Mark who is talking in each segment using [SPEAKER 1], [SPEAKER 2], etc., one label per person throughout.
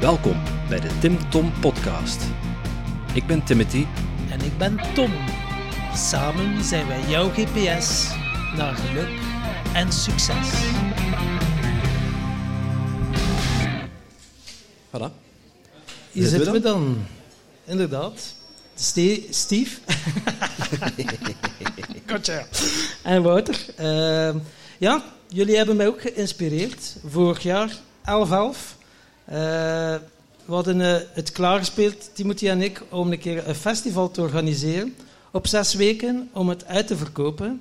[SPEAKER 1] Welkom bij de Tim Tom Podcast. Ik ben Timothy.
[SPEAKER 2] En ik ben Tom. Samen zijn wij jouw GPS naar geluk en succes.
[SPEAKER 1] Voilà.
[SPEAKER 2] Hier
[SPEAKER 1] Zitten
[SPEAKER 2] zitten
[SPEAKER 1] we
[SPEAKER 2] we dan. Inderdaad. Ste- Steve. Gotcha. En Wouter. Ehm, ja, jullie hebben mij ook geïnspireerd. Vorig jaar, 11-11. Eh, we hadden eh, het klaargespeeld, Timothy en ik, om een keer een festival te organiseren. Op zes weken, om het uit te verkopen.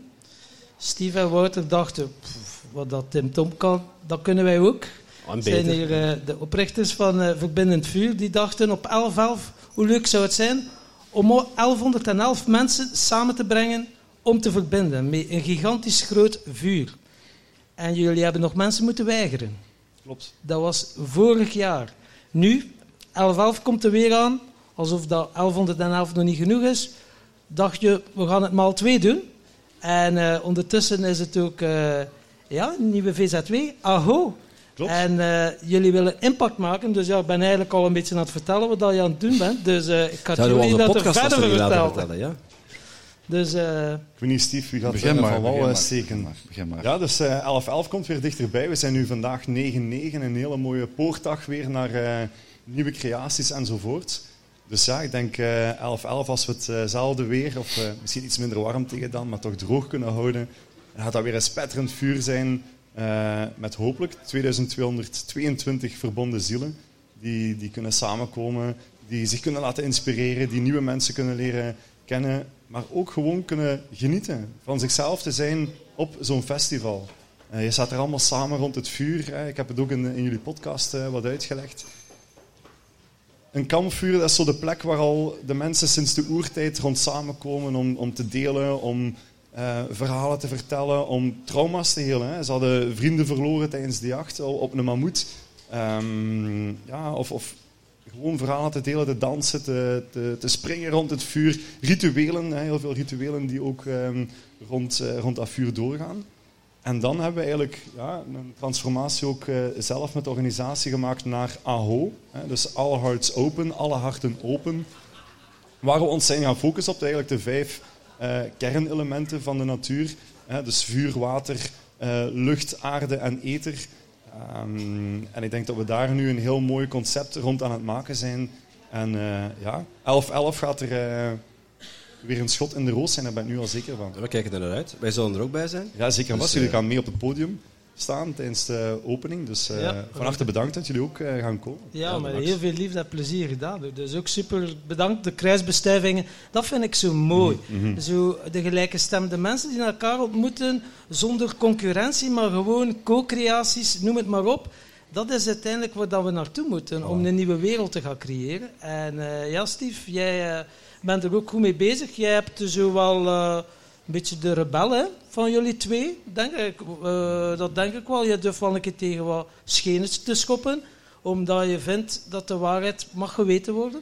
[SPEAKER 2] Steve en Wouter dachten, "Pff, wat dat Tim Tom kan, dat kunnen wij ook.
[SPEAKER 1] En
[SPEAKER 2] zijn hier eh, de oprichters van eh, Verbindend Vuur. Die dachten op 11-11, hoe leuk zou het zijn om 1111 mensen samen te brengen om te verbinden met een gigantisch groot vuur. En jullie hebben nog mensen moeten weigeren.
[SPEAKER 1] Klopt.
[SPEAKER 2] Dat was vorig jaar. Nu, 1111 komt er weer aan, alsof dat 1111 nog niet genoeg is. Dacht je, we gaan het maal twee doen. En eh, ondertussen is het ook eh, ja, een nieuwe VZW, AHO.
[SPEAKER 1] Klopt.
[SPEAKER 2] En eh, jullie willen impact maken, dus ja, ik ben eigenlijk al een beetje aan het vertellen wat dat je aan het doen bent. Dus eh, ik ga jullie laten
[SPEAKER 1] podcast
[SPEAKER 2] verder vertellen.
[SPEAKER 1] vertellen, ja?
[SPEAKER 2] Dus eh,
[SPEAKER 3] Ik weet niet, Steve, wie gaat
[SPEAKER 4] Begin
[SPEAKER 3] er
[SPEAKER 4] maar,
[SPEAKER 3] van wal eh, steken?
[SPEAKER 4] begin maar, begin maar.
[SPEAKER 3] Ja, dus eh 11-11 komt weer dichterbij. We zijn nu vandaag 9-9, een hele mooie poortdag weer naar eh, nieuwe creaties enzovoort. Dus ja, ik denk eh 11-11 als we hetzelfde weer, of eh, misschien iets minder warm tegen dan, maar toch droog kunnen houden, dan gaat dat weer een spetterend vuur zijn eh, met hopelijk 2222 verbonden zielen die, die kunnen samenkomen, die zich kunnen laten inspireren, die nieuwe mensen kunnen leren kennen, maar ook gewoon kunnen genieten van zichzelf te zijn op zo'n festival. Eh, je staat er allemaal samen rond het vuur. Hè. Ik heb het ook in, in jullie podcast eh, wat uitgelegd. Een kampvuur dat is zo de plek waar al de mensen sinds de oertijd rond samenkomen om, om te delen, om eh, verhalen te vertellen, om trauma's te helen. Hè. Ze hadden vrienden verloren tijdens de jacht op een mammoet. Ehm, ja, of, of gewoon verhalen te delen, te dansen, te, te, springen rond het vuur. Rituelen, hè, heel veel rituelen die ook ehm, rond, eh, rond dat vuur doorgaan. En dan hebben we eigenlijk ja, een transformatie ook eh, zelf met de organisatie gemaakt naar AHO. Hè, dus All Hearts Open, alle harten open. Waar we ons zijn gaan focussen op eigenlijk de vijf eh, kernelementen van de natuur. Hè, dus vuur, water, lucht, aarde en ether. Ehm, en ik denk dat we daar nu een heel mooi concept rond aan het maken zijn. En eh, ja, 11-11 gaat er eh, weer een schot in de roos zijn, daar ben ik nu al zeker van.
[SPEAKER 1] We kijken er naar uit. Wij zullen er ook bij zijn.
[SPEAKER 3] Ja, zeker
[SPEAKER 1] Dus.
[SPEAKER 3] Jullie
[SPEAKER 1] eh,
[SPEAKER 3] gaan mee op het podium staan tijdens de opening. Dus
[SPEAKER 2] Ja.
[SPEAKER 3] van harte bedankt dat jullie ook eh, gaan komen.
[SPEAKER 2] Ja,
[SPEAKER 1] Ja,
[SPEAKER 2] maar
[SPEAKER 1] Max.
[SPEAKER 2] heel veel liefde en plezier gedaan. Dus ook super bedankt. De kruisbestuivingen, dat vind ik zo mooi.
[SPEAKER 3] Mhm.
[SPEAKER 2] Zo de gelijkgestemde mensen die elkaar ontmoeten zonder concurrentie, maar gewoon co-creaties, noem het maar op. Dat is uiteindelijk waar we naartoe moeten, om een nieuwe wereld te gaan creëren. En eh, ja, Steve, jij bent er ook goed mee bezig. Jij hebt zo wel beetje de rebel van jullie twee, denk ik. Eh, dat denk ik wel. Je durft wel een keer tegen wat schenen te schoppen, omdat je vindt dat de waarheid mag geweten worden.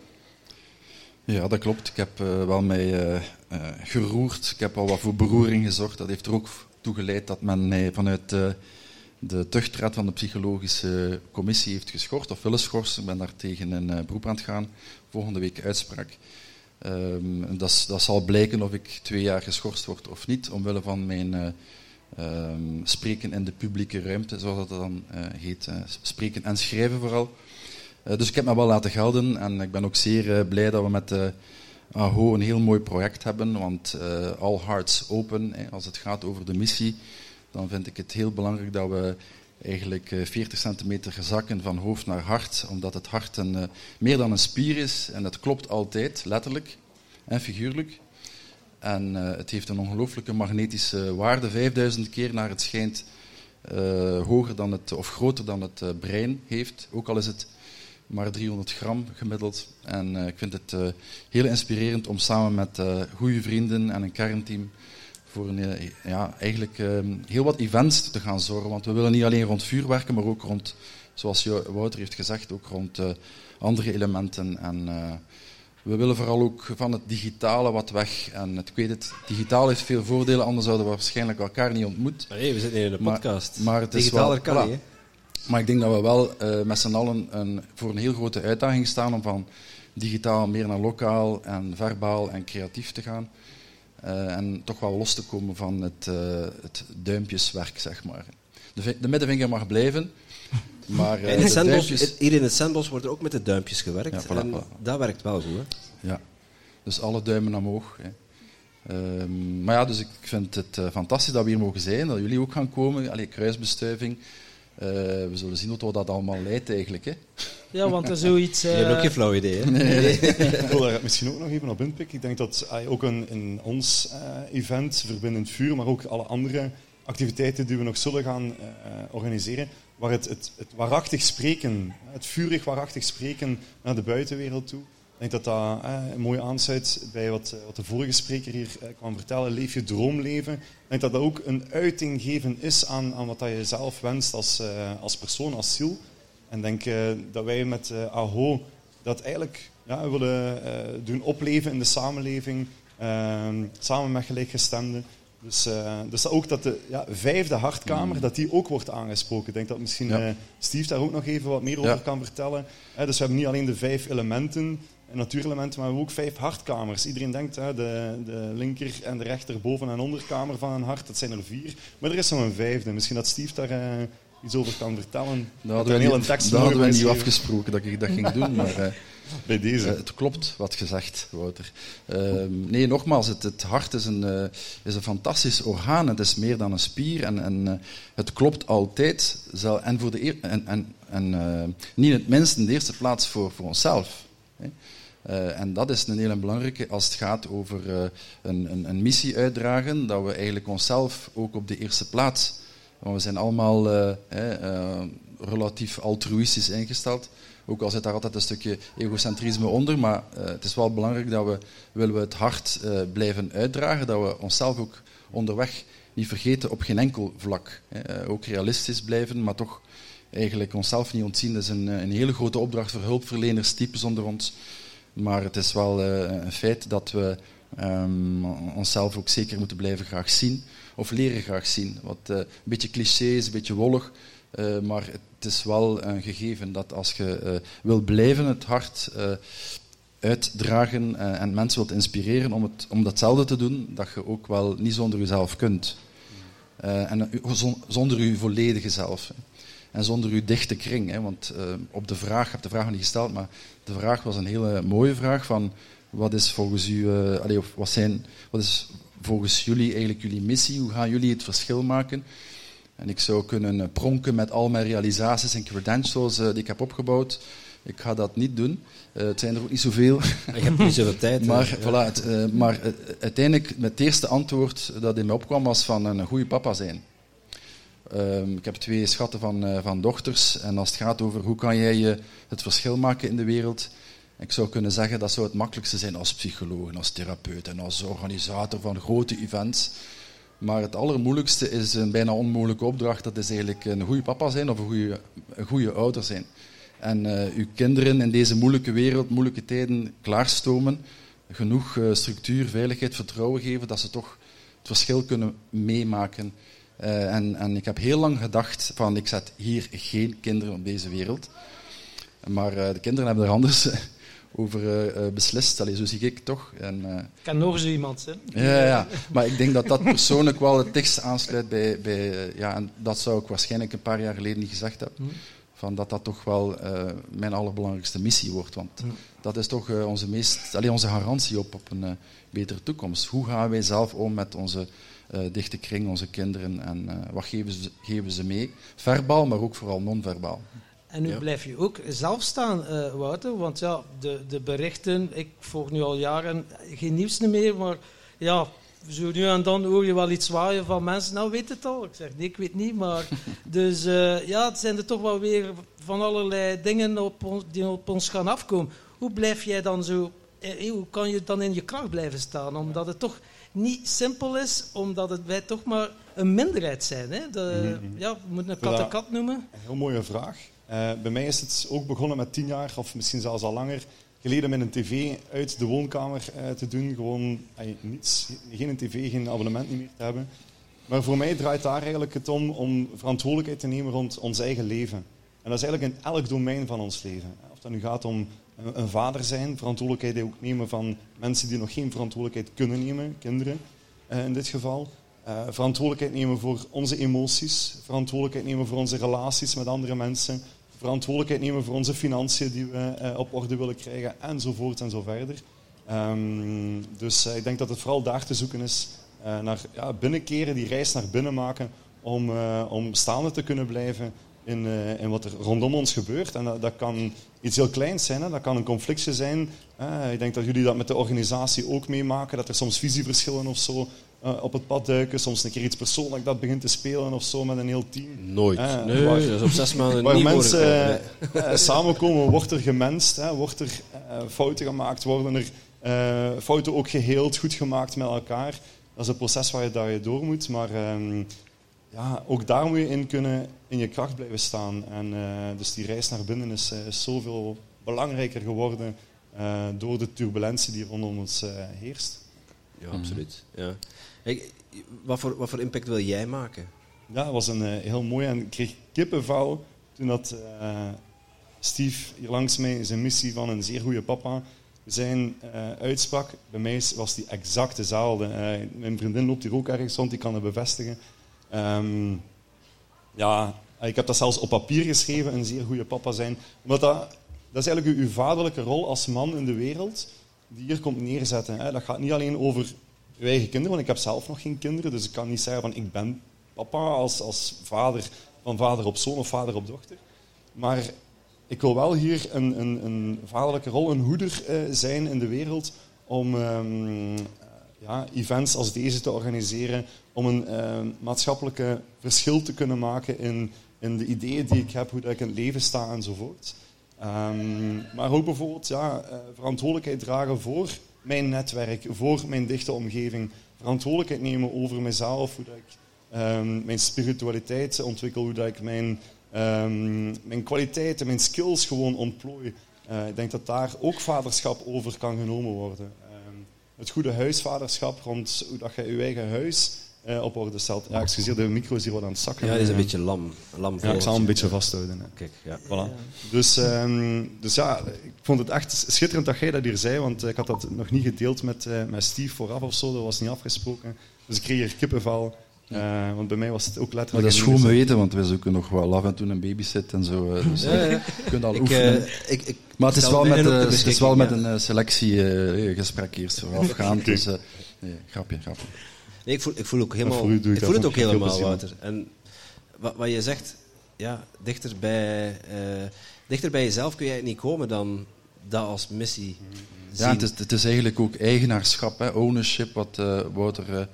[SPEAKER 4] Ja, dat klopt. Ik heb eh, wel mij eh, geroerd. Ik heb al wat voor beroering gezorgd. Dat heeft er ook toe geleid dat men mij vanuit de tuchtraad van de psychologische commissie heeft geschorst, of willen schorsen. Ik ben daar tegen een beroep aan het gaan. Volgende week uitspraak. Ehm, dat, dat zal blijken of ik twee jaar geschorst word of niet, omwille van mijn eh, ehm, spreken in de publieke ruimte, zoals dat dan eh, heet. eh, spreken en schrijven vooral. Dus ik heb me wel laten gelden en ik ben ook zeer blij dat we met AHO een heel mooi project hebben. Want all hearts open, als het gaat over de missie, dan vind ik het heel belangrijk dat we eigenlijk eh, 40 centimeter zakken van hoofd naar hart, omdat het hart een, eh, meer dan een spier is en het klopt altijd, letterlijk en figuurlijk. En eh, het heeft een ongelooflijke magnetische waarde, 5000 keer naar het schijnt eh, hoger dan het, of groter dan het eh, brein heeft. Ook al is het maar 300 gram gemiddeld. En eh, ik vind het eh, heel inspirerend om samen met eh goede vrienden en een kernteam voor een, eh, ja, eigenlijk eh, heel wat events te gaan zorgen. Want we willen niet alleen rond vuur werken, maar ook rond, zoals Wouter heeft gezegd, ook rond eh, andere elementen. En eh, we willen vooral ook van het digitale wat weg. En ik weet het, digitaal heeft veel voordelen, anders zouden we waarschijnlijk elkaar niet ontmoet.
[SPEAKER 1] Maar nee, we zitten hier in
[SPEAKER 4] Maar-
[SPEAKER 1] podcast.
[SPEAKER 4] maar het is
[SPEAKER 1] Digitaler
[SPEAKER 4] wel-
[SPEAKER 1] kan
[SPEAKER 4] voilà.
[SPEAKER 1] niet?
[SPEAKER 4] Maar ik denk dat we wel met z'n allen een, voor een heel grote uitdaging staan om van digitaal meer naar lokaal en verbaal en creatief te gaan. Eh, en toch wel los te komen van het, uh, het duimpjeswerk, zeg maar. De, de middenvinger mag blijven, maar
[SPEAKER 1] in het duimpjes... Hier in het Zendbos wordt er ook met de duimpjes gewerkt. Ja, voilà, en voilà. dat werkt wel goed, hè?
[SPEAKER 4] Ja, dus alle duimen omhoog. Hè. Um, maar ja, dus ik vind het uh, fantastisch dat we hier mogen zijn, dat jullie ook gaan komen. Allee, kruisbestuiving. Uh, we zullen zien wat dat allemaal leidt eigenlijk. Hè.
[SPEAKER 2] Ja, want er zoiets...
[SPEAKER 1] Uh... Je hebt ook geen flauw idee, hè?
[SPEAKER 3] Nee, nee. ik wil daar misschien ook nog even op inpikken. Ik denk dat uh, ook een, in ons event, Verbindend Vuur, maar ook alle andere activiteiten die we nog zullen gaan organiseren, waar het, het, het waarachtig spreken, het vurig waarachtig spreken naar de buitenwereld toe, ik denk dat dat eh, mooi aansluit bij wat, eh, wat, de vorige spreker hier eh, kwam vertellen. Leef je droomleven. Ik denk dat dat ook een uiting geven is aan, aan wat je zelf wenst als, als persoon, als ziel. En ik denk dat wij met AHO dat eigenlijk ja, willen doen opleven in de samenleving. Ehm, samen met gelijkgestemden. Dus, dus ook dat de ja, vijfde hartkamer, mm. dat die ook wordt aangesproken. Ik denk dat misschien ja. Steve daar ook nog even wat meer over kan vertellen. dus we hebben niet alleen de vijf elementen een natuurelement, maar we hebben ook vijf hartkamers. Iedereen denkt, hè, de, de linker en de rechter boven- en onderkamer van een hart, dat zijn er vier. Maar er is nog een vijfde. Misschien dat Steve daar uh, iets over kan vertellen.
[SPEAKER 4] Dat hadden we, niet, tekst dat hadden we niet afgesproken dat ik dat ging doen, maar... Uh,
[SPEAKER 3] Bij deze.
[SPEAKER 4] Uh, het klopt wat gezegd, Wouter. Ehm, nee, nogmaals, het, het hart is een, is een fantastisch orgaan. Het is meer dan een spier en, en het klopt altijd. En, voor de en, en, en niet in het minst in de eerste plaats voor, voor onszelf. Uh, en dat is een hele belangrijke als het gaat over uh, een, een, een, missie uitdragen, dat we eigenlijk onszelf ook op de eerste plaats, want we zijn allemaal uh, relatief altruïstisch ingesteld, ook al zit daar altijd een stukje egocentrisme onder, maar het is wel belangrijk dat we, willen we het hart blijven uitdragen, dat we onszelf ook onderweg niet vergeten op geen enkel vlak. ook realistisch blijven, maar toch eigenlijk onszelf niet ontzien. Dat is een, een hele grote opdracht voor hulpverleners, types onder ons. Maar het is wel uh, een feit dat we um, onszelf ook zeker moeten blijven graag zien. Of leren graag zien. Wat uh, een beetje cliché is, een beetje wollig. Uh, maar het is wel een gegeven dat als je wil blijven het hart uitdragen en mensen wilt inspireren om, het, om datzelfde te doen, dat je ook wel niet zonder jezelf kunt. en zonder je volledige zelf. En zonder uw dichte kring. Hè, want uh, op de vraag, ik heb de vraag nog niet gesteld, maar de vraag was een hele mooie vraag van wat is volgens u, uh, allez, of wat, zijn, wat is volgens jullie eigenlijk jullie missie? Hoe gaan jullie het verschil maken? En ik zou kunnen uh, pronken met al mijn realisaties en credentials die ik heb opgebouwd. Ik ga dat niet doen. het zijn er ook niet zoveel.
[SPEAKER 1] Je hebt niet zoveel tijd.
[SPEAKER 4] maar voilà, het, maar uiteindelijk, het eerste antwoord dat in mij opkwam was van een goede papa zijn. Um, ik heb twee schatten van, uh, van dochters. En als het gaat over hoe kan jij je het verschil maken in de wereld, ik zou kunnen zeggen dat zou het makkelijkste zijn als psycholoog, als therapeut en als organisator van grote events. Maar het allermoeilijkste is een bijna onmogelijke opdracht. Dat is eigenlijk een goede papa zijn of een goede, een goede ouder zijn. En uh, uw kinderen in deze moeilijke wereld, moeilijke tijden klaarstomen. Genoeg uh, structuur, veiligheid, vertrouwen geven dat ze toch het verschil kunnen meemaken uh, en, en, ik heb heel lang gedacht van ik zet hier geen kinderen op deze wereld. Maar uh, de kinderen hebben er anders over uh, beslist. Allee, zo zie ik toch. En,
[SPEAKER 2] ik ken nog zo iemand.
[SPEAKER 4] Hè? Ja, ja, maar ik denk dat dat persoonlijk wel het tekst aansluit bij... bij ja, en dat zou ik waarschijnlijk een paar jaar geleden niet gezegd hebben. Hmm. Van dat dat toch wel mijn allerbelangrijkste missie wordt. Want hmm. dat is toch onze, meest, allee, onze garantie op, op een betere toekomst. Hoe gaan wij zelf om met onze dichte kring, onze kinderen. En uh, wat geven ze, geven ze mee? Verbaal, maar ook vooral non-verbaal.
[SPEAKER 2] En nu blijf je ook zelf staan, uh, Wouter. Want ja, de, de berichten, ik volg nu al jaren geen nieuws meer, maar ja, zo nu en dan hoor je wel iets zwaaien van mensen. Nou, weet het al. Ik zeg, nee, ik weet niet. Maar dus ja, het zijn er toch wel weer van allerlei dingen op die op ons gaan afkomen. Hoe blijf jij dan zo, hoe kan je dan in je kracht blijven staan? Omdat het toch niet simpel is, omdat het, wij toch maar een minderheid zijn. Hè? De, ja, we moeten een kat een kat noemen.
[SPEAKER 3] Een heel mooie vraag. Uh, bij mij is het ook begonnen met tien jaar, of misschien zelfs al langer, geleden met een tv uit de woonkamer uh, te doen. Gewoon niets, geen tv, geen abonnement meer te hebben. Maar voor mij draait daar eigenlijk het om om verantwoordelijkheid te nemen rond ons eigen leven. En dat is eigenlijk in elk domein van ons leven. Of dat nu gaat om een vader zijn, verantwoordelijkheid ook nemen van mensen die nog geen verantwoordelijkheid kunnen nemen, kinderen in dit geval. verantwoordelijkheid nemen voor onze emoties, verantwoordelijkheid nemen voor onze relaties met andere mensen, verantwoordelijkheid nemen voor onze financiën die we op orde willen krijgen, enzovoort en zo verder. Um, dus ik denk dat het vooral daar te zoeken is naar ja, binnenkeren, die reis naar binnen maken om, om staande te kunnen blijven in, uh, in wat er rondom ons gebeurt. En dat, dat kan iets heel kleins zijn, hè. dat kan een conflictje zijn. ik denk dat jullie dat met de organisatie ook meemaken, dat er soms visieverschillen of zo op het pad duiken, soms een keer iets persoonlijk dat begint te spelen of zo met een heel team.
[SPEAKER 1] Nooit. nee, waar, dat is op zes maanden
[SPEAKER 3] waar
[SPEAKER 1] niet
[SPEAKER 3] mensen samenkomen, wordt er gemenst, hè, wordt er fouten gemaakt, worden er fouten ook geheeld, goed gemaakt met elkaar. Dat is een proces waar je, daar je door moet. Maar um, ja, ook daar moet je in kunnen in je kracht blijven staan. En, uh, dus die reis naar binnen is, uh, is zoveel belangrijker geworden door de turbulentie die rondom ons heerst.
[SPEAKER 1] Ja, absoluut. Ja. Hey, wat, voor, wat voor impact wil jij maken?
[SPEAKER 3] Ja, dat was een heel mooi. En ik kreeg kippenvel toen dat, Steve hier langs mij zijn missie van een zeer goede papa zijn uh, uitsprak, bij mij was die exact dezelfde. Uh, mijn vriendin loopt hier ook ergens rond, die kan het bevestigen. Um, ja, ik heb dat zelfs op papier geschreven, een zeer goede papa zijn. Omdat dat, dat is eigenlijk uw, vaderlijke rol als man in de wereld, die hier komt neerzetten. Hè. Dat gaat niet alleen over uw eigen kinderen, want ik heb zelf nog geen kinderen, dus ik kan niet zeggen van ik ben papa als, als vader, van vader op zoon of vader op dochter. Maar ik wil wel hier een, een, een vaderlijke rol, een hoeder uh, zijn in de wereld om um, ja, events als deze te organiseren, om een uh, maatschappelijke verschil te kunnen maken in, in de ideeën die ik heb, hoe dat ik in het leven sta enzovoort. Um, maar ook bijvoorbeeld ja, uh, verantwoordelijkheid dragen voor mijn netwerk, voor mijn dichte omgeving, verantwoordelijkheid nemen over mezelf, hoe dat ik um, mijn spiritualiteit ontwikkel, hoe dat ik mijn um, mijn kwaliteiten, mijn skills gewoon ontplooi. Uh, ik denk dat daar ook vaderschap over kan genomen worden. Het goede huisvaderschap rond hoe dat je je eigen huis uh, op orde stelt. Ja, excuseer, de micro is hier wat aan het zakken.
[SPEAKER 1] Ja, die is een beetje lam. lam
[SPEAKER 3] ja, ik zal hem een beetje vasthouden. Hè.
[SPEAKER 1] Kijk, ja.
[SPEAKER 3] Voilà. Dus, um, dus ja, ik vond het echt schitterend dat jij dat hier zei, want ik had dat nog niet gedeeld met, uh, met Steve vooraf of zo, dat was niet afgesproken. Dus ik kreeg hier kippenval. Uh, want bij mij was het ook letterlijk...
[SPEAKER 4] Maar dat is goed om weten, want wij zoeken nog wel af en toe een babysit en zo. Uh, dus ja, ja. je kunt al ik, oefenen. Uh, ik, ik maar het is wel met, het is wel met een selectiegesprek eerst voorafgaand. dus, nee, grapje, grapje.
[SPEAKER 1] Nee, ik voel, ik voel, ook helemaal, ik voel het ook helemaal, Wouter. En wat, wat je zegt, ja, dichter bij, dichter bij jezelf kun je niet komen dan dat als missie
[SPEAKER 4] zien. Ja, het is, het is eigenlijk ook eigenaarschap, hè, ownership, wat Wouter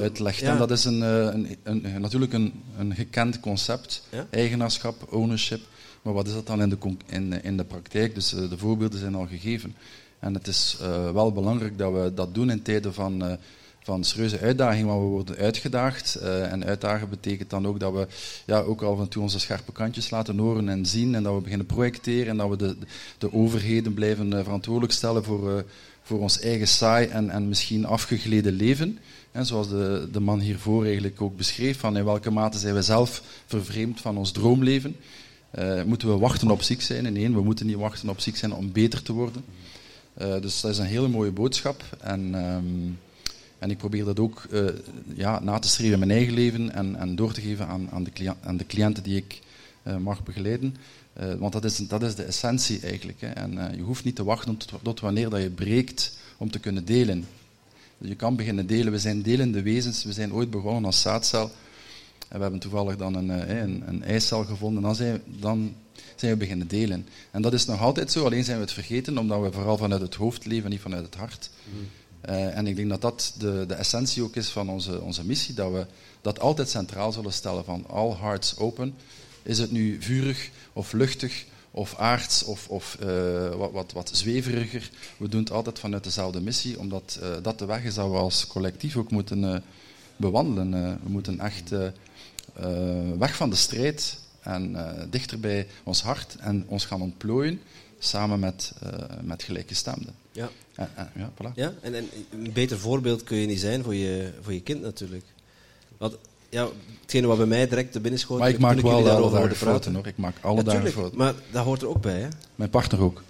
[SPEAKER 4] uitlegt. En dat is een, eh, een, een, natuurlijk een, een gekend concept, eigenaarschap, ownership. Maar wat is dat dan in de, in, in de praktijk? Dus eh, de voorbeelden zijn al gegeven. En het is uh, wel belangrijk dat we dat doen in tijden van, uh, van serieuze uitdagingen, waar we worden uitgedaagd. Uh, en uitdagen betekent dan ook dat we ja, ook af en toe onze scherpe kantjes laten horen en zien. En dat we beginnen projecteren en dat we de, de overheden blijven verantwoordelijk stellen voor, voor ons eigen saai en, en misschien afgegleden leven. En zoals de, de man hiervoor eigenlijk ook beschreef, van in welke mate zijn we zelf vervreemd van ons droomleven. Uh, moeten we wachten op ziek zijn? Nee, we moeten niet wachten op ziek zijn om beter te worden. Uh, dus dat is een hele mooie boodschap. En, um, en ik probeer dat ook uh, ja, na te streven in mijn eigen leven en, en door te geven aan, aan, de, aan de cliënten die ik mag begeleiden. Want dat is, dat is de essentie eigenlijk. Hè. En je hoeft niet te wachten tot, tot wanneer dat je breekt om te kunnen delen. Je kan beginnen delen. We zijn delende wezens. We zijn ooit begonnen als zaadcel. En we hebben toevallig dan een, eh, een, een eicel gevonden. Dan zijn, dan zijn we beginnen delen. En dat is nog altijd zo, alleen zijn we het vergeten, omdat we vooral vanuit het hoofd leven, niet vanuit het hart. Mm. Uh, en ik denk dat dat de, de essentie ook is van onze, onze missie, dat we dat altijd centraal zullen stellen van all hearts open. Is het nu vurig of luchtig of aards of, of uh, wat, wat, wat zweveriger. We doen het altijd vanuit dezelfde missie, omdat uh, dat de weg is dat we als collectief ook moeten uh, bewandelen. we moeten echt weg van de strijd en dichter bij ons hart en ons gaan ontplooien samen met, met gelijkgestemden.
[SPEAKER 1] Ja.
[SPEAKER 4] En, en, ja, voilà.
[SPEAKER 1] ja en, en, een beter voorbeeld kun je niet zijn voor je, voor je kind natuurlijk. Want ja, hetgene wat bij mij direct te binnen schoot.
[SPEAKER 4] Maar ik maak wel alle fouten hoor. Ik maak alle dagen fouten.
[SPEAKER 1] Maar dat hoort er ook bij, hè?
[SPEAKER 4] Mijn partner ook.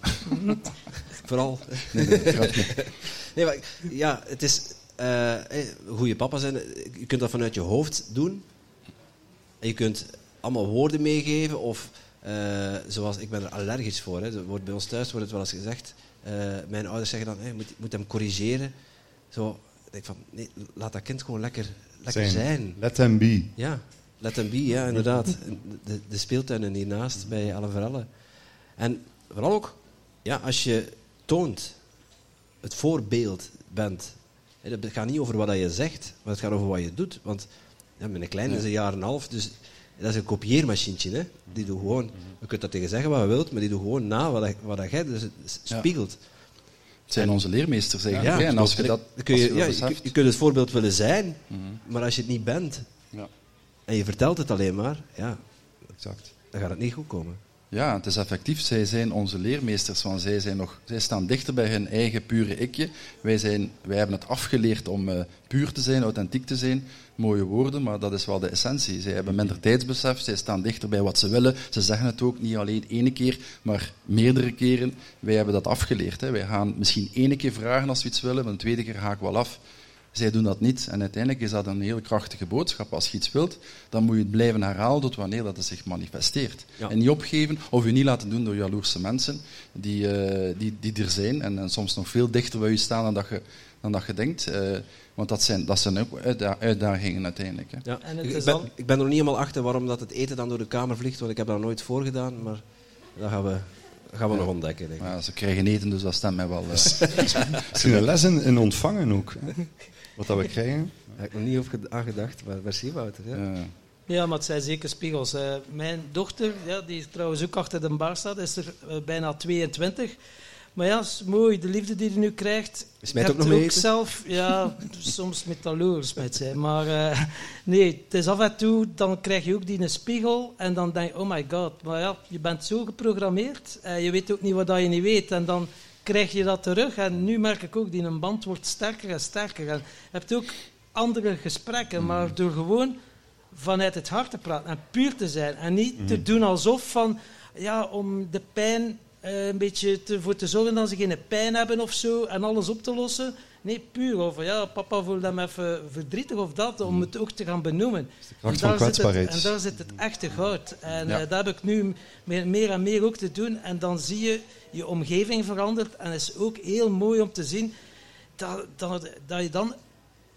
[SPEAKER 1] Vooral. Nee, nee, nee, maar ja, het is uh, goede papa zijn. Je kunt dat vanuit je hoofd doen. En je kunt allemaal woorden meegeven of uh, zoals ik ben er allergisch voor. Hè. Wordt bij ons thuis wordt het wel eens gezegd. Uh, mijn ouders zeggen dan, hey, moet, moet hem corrigeren. Zo, denk van, nee, laat dat kind gewoon lekker, lekker zijn. zijn.
[SPEAKER 3] Let hem be.
[SPEAKER 1] Ja, let hem be, ja, inderdaad. De, de speeltuinen hiernaast bij alle verhalen. En vooral ook, ja, als je toont, het voorbeeld bent. Het gaat niet over wat je zegt, maar het gaat over wat je doet. Want ja, mijn kleine is een jaar en een half, dus dat is een kopieermachientje. Hè? Die doet gewoon, je kunt dat tegen zeggen wat je wilt, maar die doet gewoon na wat, wat jij dus spiegelt.
[SPEAKER 4] Het zijn onze leermeesters eigenlijk. Ja, en als je dat,
[SPEAKER 1] kun je, ja, je, kunt het voorbeeld willen zijn, mhm. maar als je het niet bent ja. en je vertelt het alleen maar, ja, exact. dan gaat het niet goed komen.
[SPEAKER 4] Ja, het is effectief. Zij zijn onze leermeesters, want zij, zijn nog, zij staan dichter bij hun eigen pure ikje. Wij, zijn, wij hebben het afgeleerd om uh, puur te zijn, authentiek te zijn. Mooie woorden, maar dat is wel de essentie. Zij hebben minder tijdsbesef, zij staan dichter bij wat ze willen. Ze zeggen het ook niet alleen ene keer, maar meerdere keren. Wij hebben dat afgeleerd. Hè. Wij gaan misschien ene keer vragen als we iets willen, maar de tweede keer we wel af. Zij doen dat niet. En uiteindelijk is dat een hele krachtige boodschap. Als je iets wilt, dan moet je het blijven herhalen tot wanneer dat het zich manifesteert. En niet opgeven of je niet laten doen door jaloerse mensen die, uh, die, die er zijn en, en, soms nog veel dichter bij je staan dan dat je, dan dat je denkt. Uh, want dat zijn, dat zijn ook uitdagingen uiteindelijk. Hè.
[SPEAKER 1] Ja. En ik, ben, ik ben er nog niet helemaal achter waarom dat het eten dan door de kamer vliegt, want ik heb daar nooit voor gedaan. Maar dat gaan we, gaan we nog ontdekken. Denk ik.
[SPEAKER 4] Ja, ze krijgen eten, dus dat stemt mij wel. Uh.
[SPEAKER 3] Misschien een les in ontvangen ook. Wat dat we krijgen.
[SPEAKER 1] Daar heb ik nog niet over aan gedacht, maar merci Wouter. Ja.
[SPEAKER 2] Ja, maar het zijn zeker spiegels. mijn dochter, ja, die trouwens ook achter de bar staat, is er uh, bijna 22. Maar ja, is mooi, de liefde die je nu krijgt.
[SPEAKER 1] Smijt ook nog mee?
[SPEAKER 2] zelf, ja, soms met taloers met zijn. Maar uh, nee, het is af en toe, dan krijg je ook die een spiegel en dan denk je, oh my god. Maar ja, je bent zo geprogrammeerd, uh, je weet ook niet wat je niet weet. En dan krijg je dat terug. En nu merk ik ook, die een band wordt sterker en sterker. En je hebt ook andere gesprekken, mm. maar door gewoon vanuit het hart te praten en puur te zijn. En niet te mm. doen alsof van, ja, om de pijn uh, een beetje te, voor te zorgen dat ze geen pijn hebben of zo en alles op te lossen. Nee, puur over, ja, papa voelt hem even verdrietig of dat, om het ook te gaan benoemen.
[SPEAKER 3] En daar, zit het,
[SPEAKER 2] en daar zit het echte goud. En ja. uh, dat heb ik nu meer, meer, en meer ook te doen. En dan zie je, je omgeving verandert. En het is ook heel mooi om te zien dat, dat, dat je dan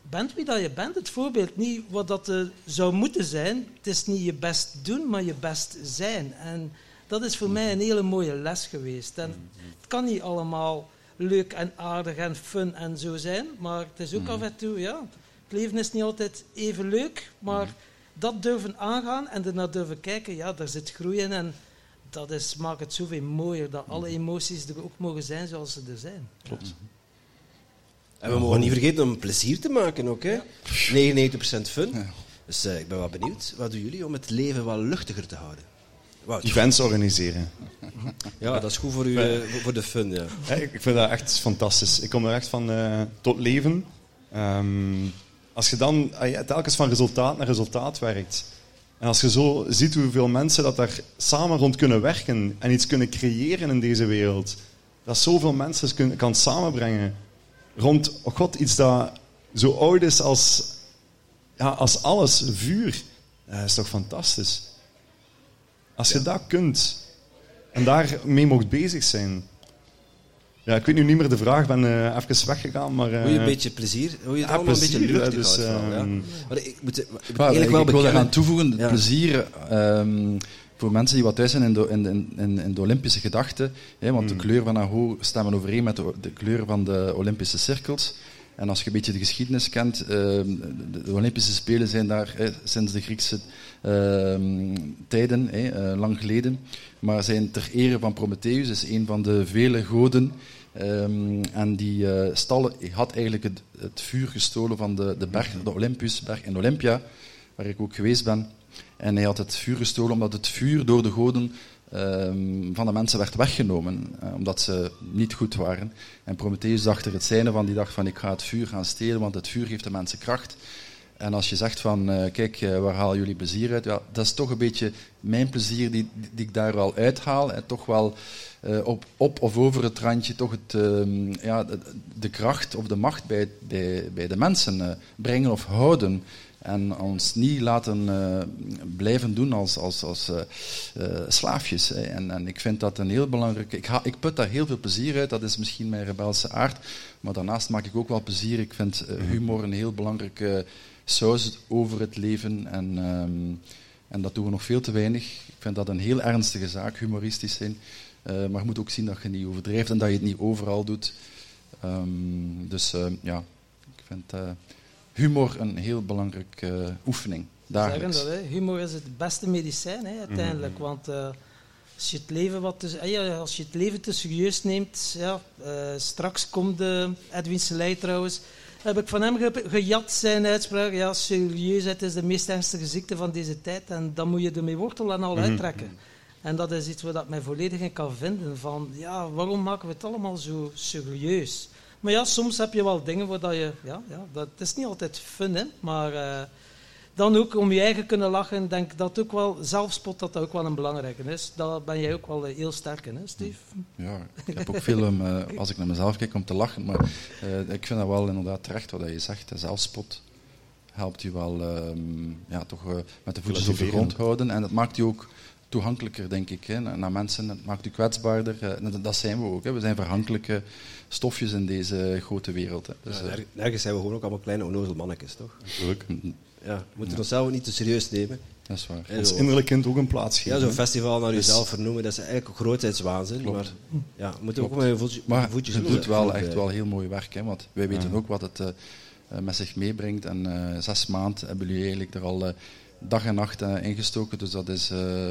[SPEAKER 2] bent wie dat je bent. Het voorbeeld, niet wat dat uh, zou moeten zijn. Het is niet je best doen, maar je best zijn. En dat is voor mij een hele mooie les geweest. En het kan niet allemaal leuk en aardig en fun en zo zijn, maar het is ook af en toe, ja, het leven is niet altijd even leuk, maar dat durven aangaan en ernaar durven kijken, ja, daar zit groei in en dat is, maakt het zoveel mooier dat alle emoties er ook mogen zijn zoals ze er zijn.
[SPEAKER 1] Klopt. En we mogen niet vergeten om plezier te maken ook. Hè? 99% fun. Dus uh, ik ben wel benieuwd. Wat doen jullie om het leven wat luchtiger te houden?
[SPEAKER 3] Events organiseren.
[SPEAKER 1] Ja, dat is goed voor, u, eh, voor de fun. Ja.
[SPEAKER 3] ja. ik vind dat echt fantastisch. Ik kom er echt van uh, tot leven. Um, als je dan uh, telkens van resultaat naar resultaat werkt. En als je zo ziet hoeveel mensen dat daar samen rond kunnen werken en iets kunnen creëren in deze wereld. Dat zoveel mensen kan, kan samenbrengen rond, oh god, iets dat zo oud is als, ja, als alles, vuur. Dat is toch fantastisch. Als je dat kunt en daarmee mocht bezig zijn. Ja, ik weet nu niet meer de vraag, ben uh, even weggegaan. Maar, uh,
[SPEAKER 1] hoe je een beetje plezier, hoe je het allemaal een beetje luchtig dus, ja.
[SPEAKER 4] Ehm, maar ik, moet, ik, ik, wel ik wil eraan toevoegen, plezier... Um, voor mensen die wat thuis zijn in de, in, in, in de Olympische gedachten, hè, want de hmm. kleur van Aho stemmen overeen met de, de kleur van de Olympische cirkels. En als je een beetje de geschiedenis kent, uh, de, Olympische Spelen zijn daar sinds de Griekse uh, tijden, uh, lang geleden. Maar zijn ter ere van Prometheus, is een van de vele goden. Um, en die eh, stallen had eigenlijk het, vuur gestolen van de, de berg, de Olympusberg in Olympia, waar ik ook geweest ben. En hij had het vuur gestolen omdat het vuur door de goden Ehm, van de mensen werd weggenomen, uh, omdat ze niet goed waren. En Prometheus dacht er het zijne van, die dacht van ik ga het vuur gaan stelen, want het vuur geeft de mensen kracht. En als je zegt van, eh, kijk, eh, waar halen jullie plezier uit? Ja, dat is toch een beetje mijn plezier die, die ik daar wel uithaal. En toch wel eh, op, op of over het randje toch het, ehm, ja, de, kracht of de macht bij, bij, de mensen brengen of houden. En ons niet laten blijven doen als, als, als slaafjes. En, en ik vind dat een heel belangrijk... Ik, ik put daar heel veel plezier uit. Dat is misschien mijn rebelse aard. Maar daarnaast maak ik ook wel plezier. Ik vind humor een heel belangrijke saus over het leven. En, ehm, en dat doen we nog veel te weinig. Ik vind dat een heel ernstige zaak, humoristisch zijn. Eh, maar je moet ook zien dat je niet overdrijft en dat je het niet overal doet. Ehm, dus eh, ja, ik vind eh, humor een heel belangrijke eh, oefening.
[SPEAKER 2] zeggen dat, hè. humor is het beste medicijn hè, uiteindelijk. Want eh, als, je het leven wat te, ja, als je het leven te serieus neemt, ja, eh, straks komt de Edwin Selei trouwens, heb ik van hem ge- gejat zijn uitspraak. Ja, serieusheid is de meest ernstige ziekte van deze tijd en dan moet je ermee wortel en al uittrekken. En dat is iets waar ik mij volledig in kan vinden. Van, ja, waarom maken we het allemaal zo serieus? Maar ja, soms heb je wel dingen waar dat je... Ja, ja, dat het is niet altijd fun, hè. Maar eh, dan ook om je eigen kunnen lachen. Ik denk dat ook wel... Zelfspot, dat dat ook wel een belangrijke is. Daar ben jij ook wel eh, heel sterk in, hè, Steve?
[SPEAKER 4] Ja, ik heb ook veel om, eh, als ik naar mezelf kijk, om te lachen. Maar eh, ik vind dat wel inderdaad terecht wat je zegt. Zelfspot helpt je wel ehm, ja, toch, eh, met de voetjes op de grond houden. En dat maakt je ook toegankelijker, denk ik, hè, naar mensen. Het maakt je kwetsbaarder. En dat zijn we ook. Hè. We zijn verhankelijke stofjes in deze grote wereld. Hè. Dus,
[SPEAKER 1] Nerg- Nergens zijn we gewoon ook allemaal kleine onnozel mannetjes, toch?
[SPEAKER 3] Natuurlijk.
[SPEAKER 1] Ja, we moeten onszelf ook niet te serieus nemen.
[SPEAKER 4] dat is waar.
[SPEAKER 1] En
[SPEAKER 3] Ons
[SPEAKER 1] zo-
[SPEAKER 3] innerlijk kind ook een plaats
[SPEAKER 1] ja,
[SPEAKER 3] geven.
[SPEAKER 1] zo'n
[SPEAKER 3] hè.
[SPEAKER 1] festival naar
[SPEAKER 3] Dus-
[SPEAKER 1] jezelf vernoemen, dat is eigenlijk ook grootheidswaanzin.
[SPEAKER 4] Klopt.
[SPEAKER 1] Maar ja, we moeten ook met je voetje,
[SPEAKER 4] Maar
[SPEAKER 1] voetjes
[SPEAKER 4] je
[SPEAKER 1] doen,
[SPEAKER 4] doet wel echt wel heel mooi werk. Hè, want wij weten
[SPEAKER 3] Ja.
[SPEAKER 4] ook wat het eh, eh, met zich meebrengt. En eh, zes maanden hebben jullie eigenlijk er al dag en nacht eh, ingestoken. Dus dat is, eh,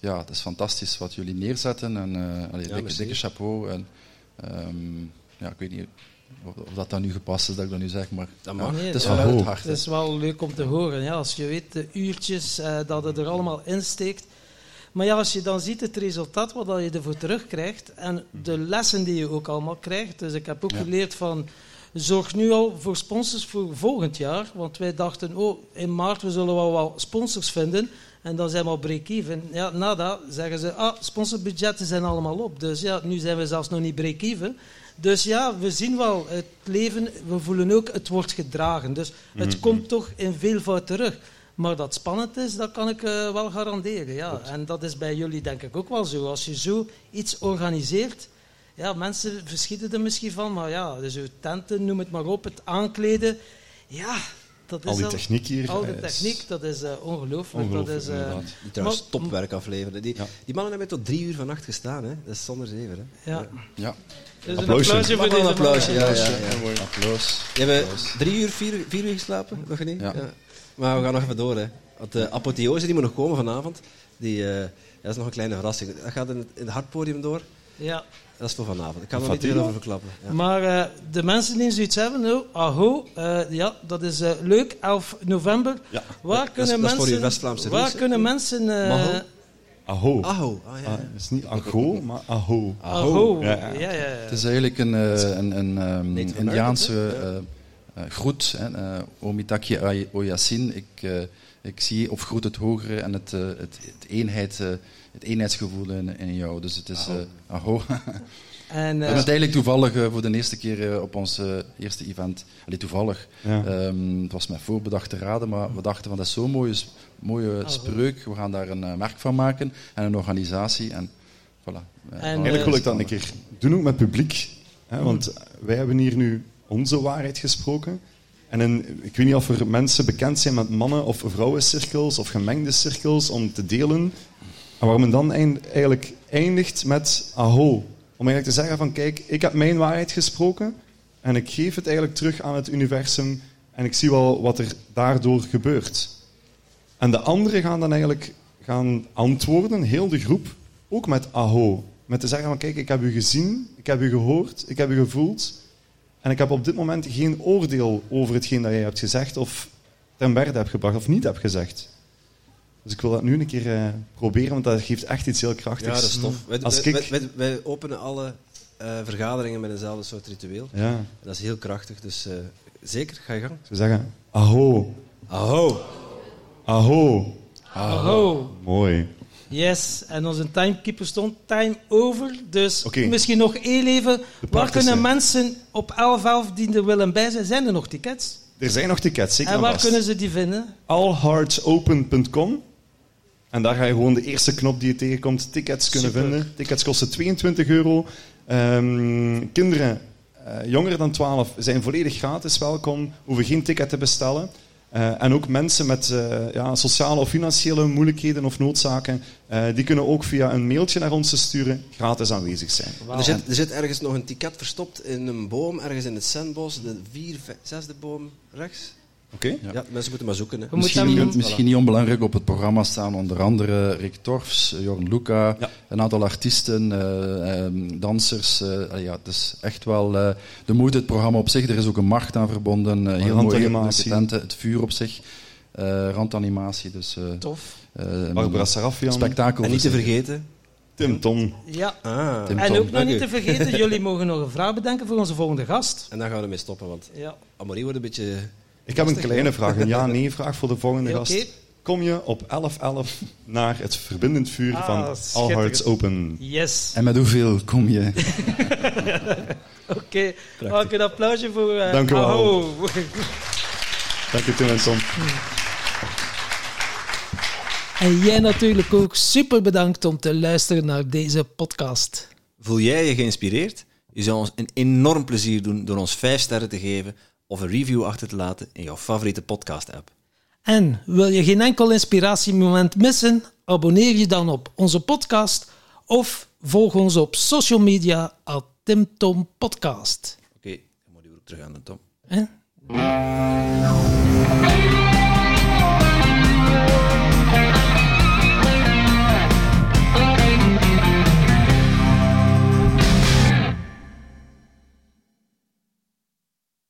[SPEAKER 4] ja, dat is fantastisch wat jullie neerzetten. En, eh allee, dikke,
[SPEAKER 1] merci.
[SPEAKER 4] dikke chapeau. En, ehm, ja, ik weet niet of, dat dan nu gepast is dat ik dat nu zeg, maar
[SPEAKER 1] Dat
[SPEAKER 4] ja,
[SPEAKER 1] mag.
[SPEAKER 2] Nee,
[SPEAKER 4] het is vanuit het.
[SPEAKER 2] Het is wel leuk om te horen. Ja, als je weet de uurtjes eh, dat het er allemaal insteekt. Maar ja, als je dan ziet het resultaat wat dat je ervoor terugkrijgt en de lessen die je ook allemaal krijgt. Dus ik heb ook
[SPEAKER 4] Ja.
[SPEAKER 2] geleerd van, zorg nu al voor sponsors voor volgend jaar. Want wij dachten, oh, in maart we zullen wel wel sponsors vinden. En dan zijn we al break-even. Ja, nada, zeggen ze, ah, sponsorbudgetten zijn allemaal op. Dus ja, nu zijn we zelfs nog niet break-even. Dus ja, we zien wel, het leven, we voelen ook, het wordt gedragen. Dus het komt toch in veelvoud terug. Maar dat spannend is, dat kan ik eh, wel garanderen. Ja. En dat is bij jullie denk ik ook wel zo. Als je zo iets organiseert, ja, mensen verschieten er misschien van, maar ja, dus uw tenten, noem het maar op, het aankleden, ja, dat is
[SPEAKER 3] Al die techniek hier.
[SPEAKER 2] al de
[SPEAKER 3] eh,
[SPEAKER 2] techniek, dat is eh, ongelooflijk. Dat is, eh.
[SPEAKER 1] Die trouwens
[SPEAKER 2] maar-
[SPEAKER 1] topwerk afleveren. Die,
[SPEAKER 3] Ja.
[SPEAKER 1] die mannen hebben tot drie uur vannacht gestaan, hè. Dat is zonder zeven, hè.
[SPEAKER 2] ja.
[SPEAKER 4] Ja,
[SPEAKER 2] Dus een
[SPEAKER 3] Applausje.
[SPEAKER 2] applausje voor deze
[SPEAKER 1] een applausje, ja, ja, ja.
[SPEAKER 4] applaus.
[SPEAKER 1] Die hebben drie uur, vier, uur- vier uur geslapen, nog niet?
[SPEAKER 4] Ja.
[SPEAKER 1] Maar we gaan nog even door, hè. Want de apotheose die moet nog komen vanavond, die, eh, dat is nog een kleine verrassing. Dat gaat in het, in het hartpodium door.
[SPEAKER 2] Ja.
[SPEAKER 1] Dat is voor vanavond. Ik kan er niet veel over verklappen. Ja.
[SPEAKER 2] Maar eh, de mensen die zoiets hebben, oh, aho, eh, ja, dat is eh, leuk, 11 november.
[SPEAKER 3] Ja.
[SPEAKER 2] Waar
[SPEAKER 1] dat
[SPEAKER 2] kunnen
[SPEAKER 1] is
[SPEAKER 2] mensen, waar kunnen mensen, eh?
[SPEAKER 3] Aho.
[SPEAKER 1] Aho. Ah, ja.
[SPEAKER 3] Ah, het is niet ago, maar aho.
[SPEAKER 2] aho,
[SPEAKER 3] Ja,
[SPEAKER 2] ja,
[SPEAKER 3] ja.
[SPEAKER 2] ja, ja.
[SPEAKER 4] Het is eigenlijk een, eh, een, een ehm, Indiaanse eh, eh, groet. hè, Omitaki ay- oyasin. Ik, eh, ik zie of groet het hogere en het, eh, het, het, eenheid, eh, het eenheidsgevoel in, in jou. Dus het is eh, aho.
[SPEAKER 2] En,
[SPEAKER 4] We
[SPEAKER 2] eh,
[SPEAKER 4] hebben het eigenlijk toevallig voor de eerste keer eh, op ons eerste event. Allee, toevallig.
[SPEAKER 3] Ja.
[SPEAKER 4] Ehm, het was met voorbedachte raden, maar we dachten van dat is zo'n mooie, mooie spreuk. We gaan daar een merk van maken en een organisatie. En voilà.
[SPEAKER 3] Eigenlijk wil ik dat een keer doen ook met publiek. Hè, want wij hebben hier nu onze waarheid gesproken. En ik weet niet of er mensen bekend zijn met mannen- of vrouwencirkels of gemengde cirkels om te delen. En waar men dan eigenlijk eindigt met aho. Om eigenlijk te zeggen van kijk, ik heb mijn waarheid gesproken en ik geef het eigenlijk terug aan het universum en ik zie wel wat er daardoor gebeurt. En de anderen gaan dan eigenlijk gaan antwoorden, heel de groep, ook met aho. Met te zeggen van kijk, ik heb u gezien, ik heb u gehoord, ik heb u gevoeld. En ik heb op dit moment geen oordeel over hetgeen dat jij hebt gezegd of ten berde hebt gebracht of niet hebt gezegd. Dus ik wil dat nu een keer eh, proberen, want dat geeft echt iets heel krachtigs.
[SPEAKER 1] Ja, dat is tof. Wij,
[SPEAKER 3] Als
[SPEAKER 1] wij,
[SPEAKER 3] ik-
[SPEAKER 1] wij, wij openen alle eh, vergaderingen met eenzelfde soort ritueel.
[SPEAKER 3] Ja,
[SPEAKER 1] Dat is heel krachtig, dus eh, zeker, ga je gang.
[SPEAKER 3] ik zou zeggen, aho,
[SPEAKER 1] Aho.
[SPEAKER 3] Aho.
[SPEAKER 2] Oh,
[SPEAKER 3] Mooi.
[SPEAKER 2] Yes. En onze timekeeper stond time over. Dus misschien nog één even. Waar kunnen mensen op 11.11 die er willen bij zijn? Zijn er nog tickets?
[SPEAKER 3] Er zijn nog tickets, zeker
[SPEAKER 2] En waar kunnen ze die vinden?
[SPEAKER 3] allheartsopen.com. En daar ga je gewoon de eerste knop die je tegenkomt, tickets kunnen
[SPEAKER 2] Super.
[SPEAKER 3] vinden. Tickets kosten 22 euro. Ehm, kinderen eh, jonger dan 12 zijn volledig gratis welkom, hoeven geen ticket te bestellen. Eh, en ook mensen met eh, ja, sociale of financiële moeilijkheden of noodzaken, eh, die kunnen ook via een mailtje naar ons te sturen gratis aanwezig zijn.
[SPEAKER 1] Er, zit, er zit ergens nog een ticket verstopt in een boom, ergens in het Sandbos, de vier, zesde boom rechts.
[SPEAKER 3] Oké?
[SPEAKER 1] Ja. mensen moeten maar zoeken. Hè.
[SPEAKER 2] We moeten
[SPEAKER 4] Misschien,
[SPEAKER 2] hem-
[SPEAKER 4] misschien niet onbelangrijk op het programma staan onder andere Rick Torfs, Jorn Luca,
[SPEAKER 3] Ja.
[SPEAKER 4] een aantal artiesten, eh, ehm, dansers. eh, ah ja, het is echt wel eh, de moeite, het programma op zich. Er is ook een macht aan verbonden. eh, heel mooie tenten, het vuur op zich, eh, randanimatie. Dus, eh,
[SPEAKER 2] Tof.
[SPEAKER 3] Barbara Sarafian,
[SPEAKER 4] spektakel.
[SPEAKER 1] En niet te vergeten.
[SPEAKER 3] Tim Tom.
[SPEAKER 2] Ja.
[SPEAKER 1] Ah.
[SPEAKER 4] Tim
[SPEAKER 2] En
[SPEAKER 4] Tom.
[SPEAKER 2] ook nog niet te vergeten, jullie mogen nog een vraag bedenken voor onze volgende gast.
[SPEAKER 1] En daar gaan we ermee stoppen, want
[SPEAKER 2] Ja.
[SPEAKER 1] Amorie wordt een beetje...
[SPEAKER 3] Ik heb een kleine vraag, een ja-nee-vraag voor de volgende gast.
[SPEAKER 2] oké.
[SPEAKER 3] Kom je op 11.11 naar het verbindend vuur
[SPEAKER 2] Ah,
[SPEAKER 3] van All
[SPEAKER 2] schitterend.
[SPEAKER 3] Hearts Open?
[SPEAKER 2] Yes.
[SPEAKER 4] En met hoeveel kom je?
[SPEAKER 2] Oké. Maak een applausje voor... eh,
[SPEAKER 3] Dank u wel. Dank je, Tim en Tom.
[SPEAKER 2] En jij natuurlijk ook super bedankt om te luisteren naar deze podcast.
[SPEAKER 5] Voel jij je geïnspireerd? Je zou ons een enorm plezier doen door ons 5 sterren te geven of een review achter te laten in jouw favoriete podcast-app.
[SPEAKER 2] En wil je geen enkel inspiratiemoment missen? Abonneer je dan op onze podcast of volg ons op social media at Tim Podcast.
[SPEAKER 5] Oké, dan moet je ook terug aan de Tom.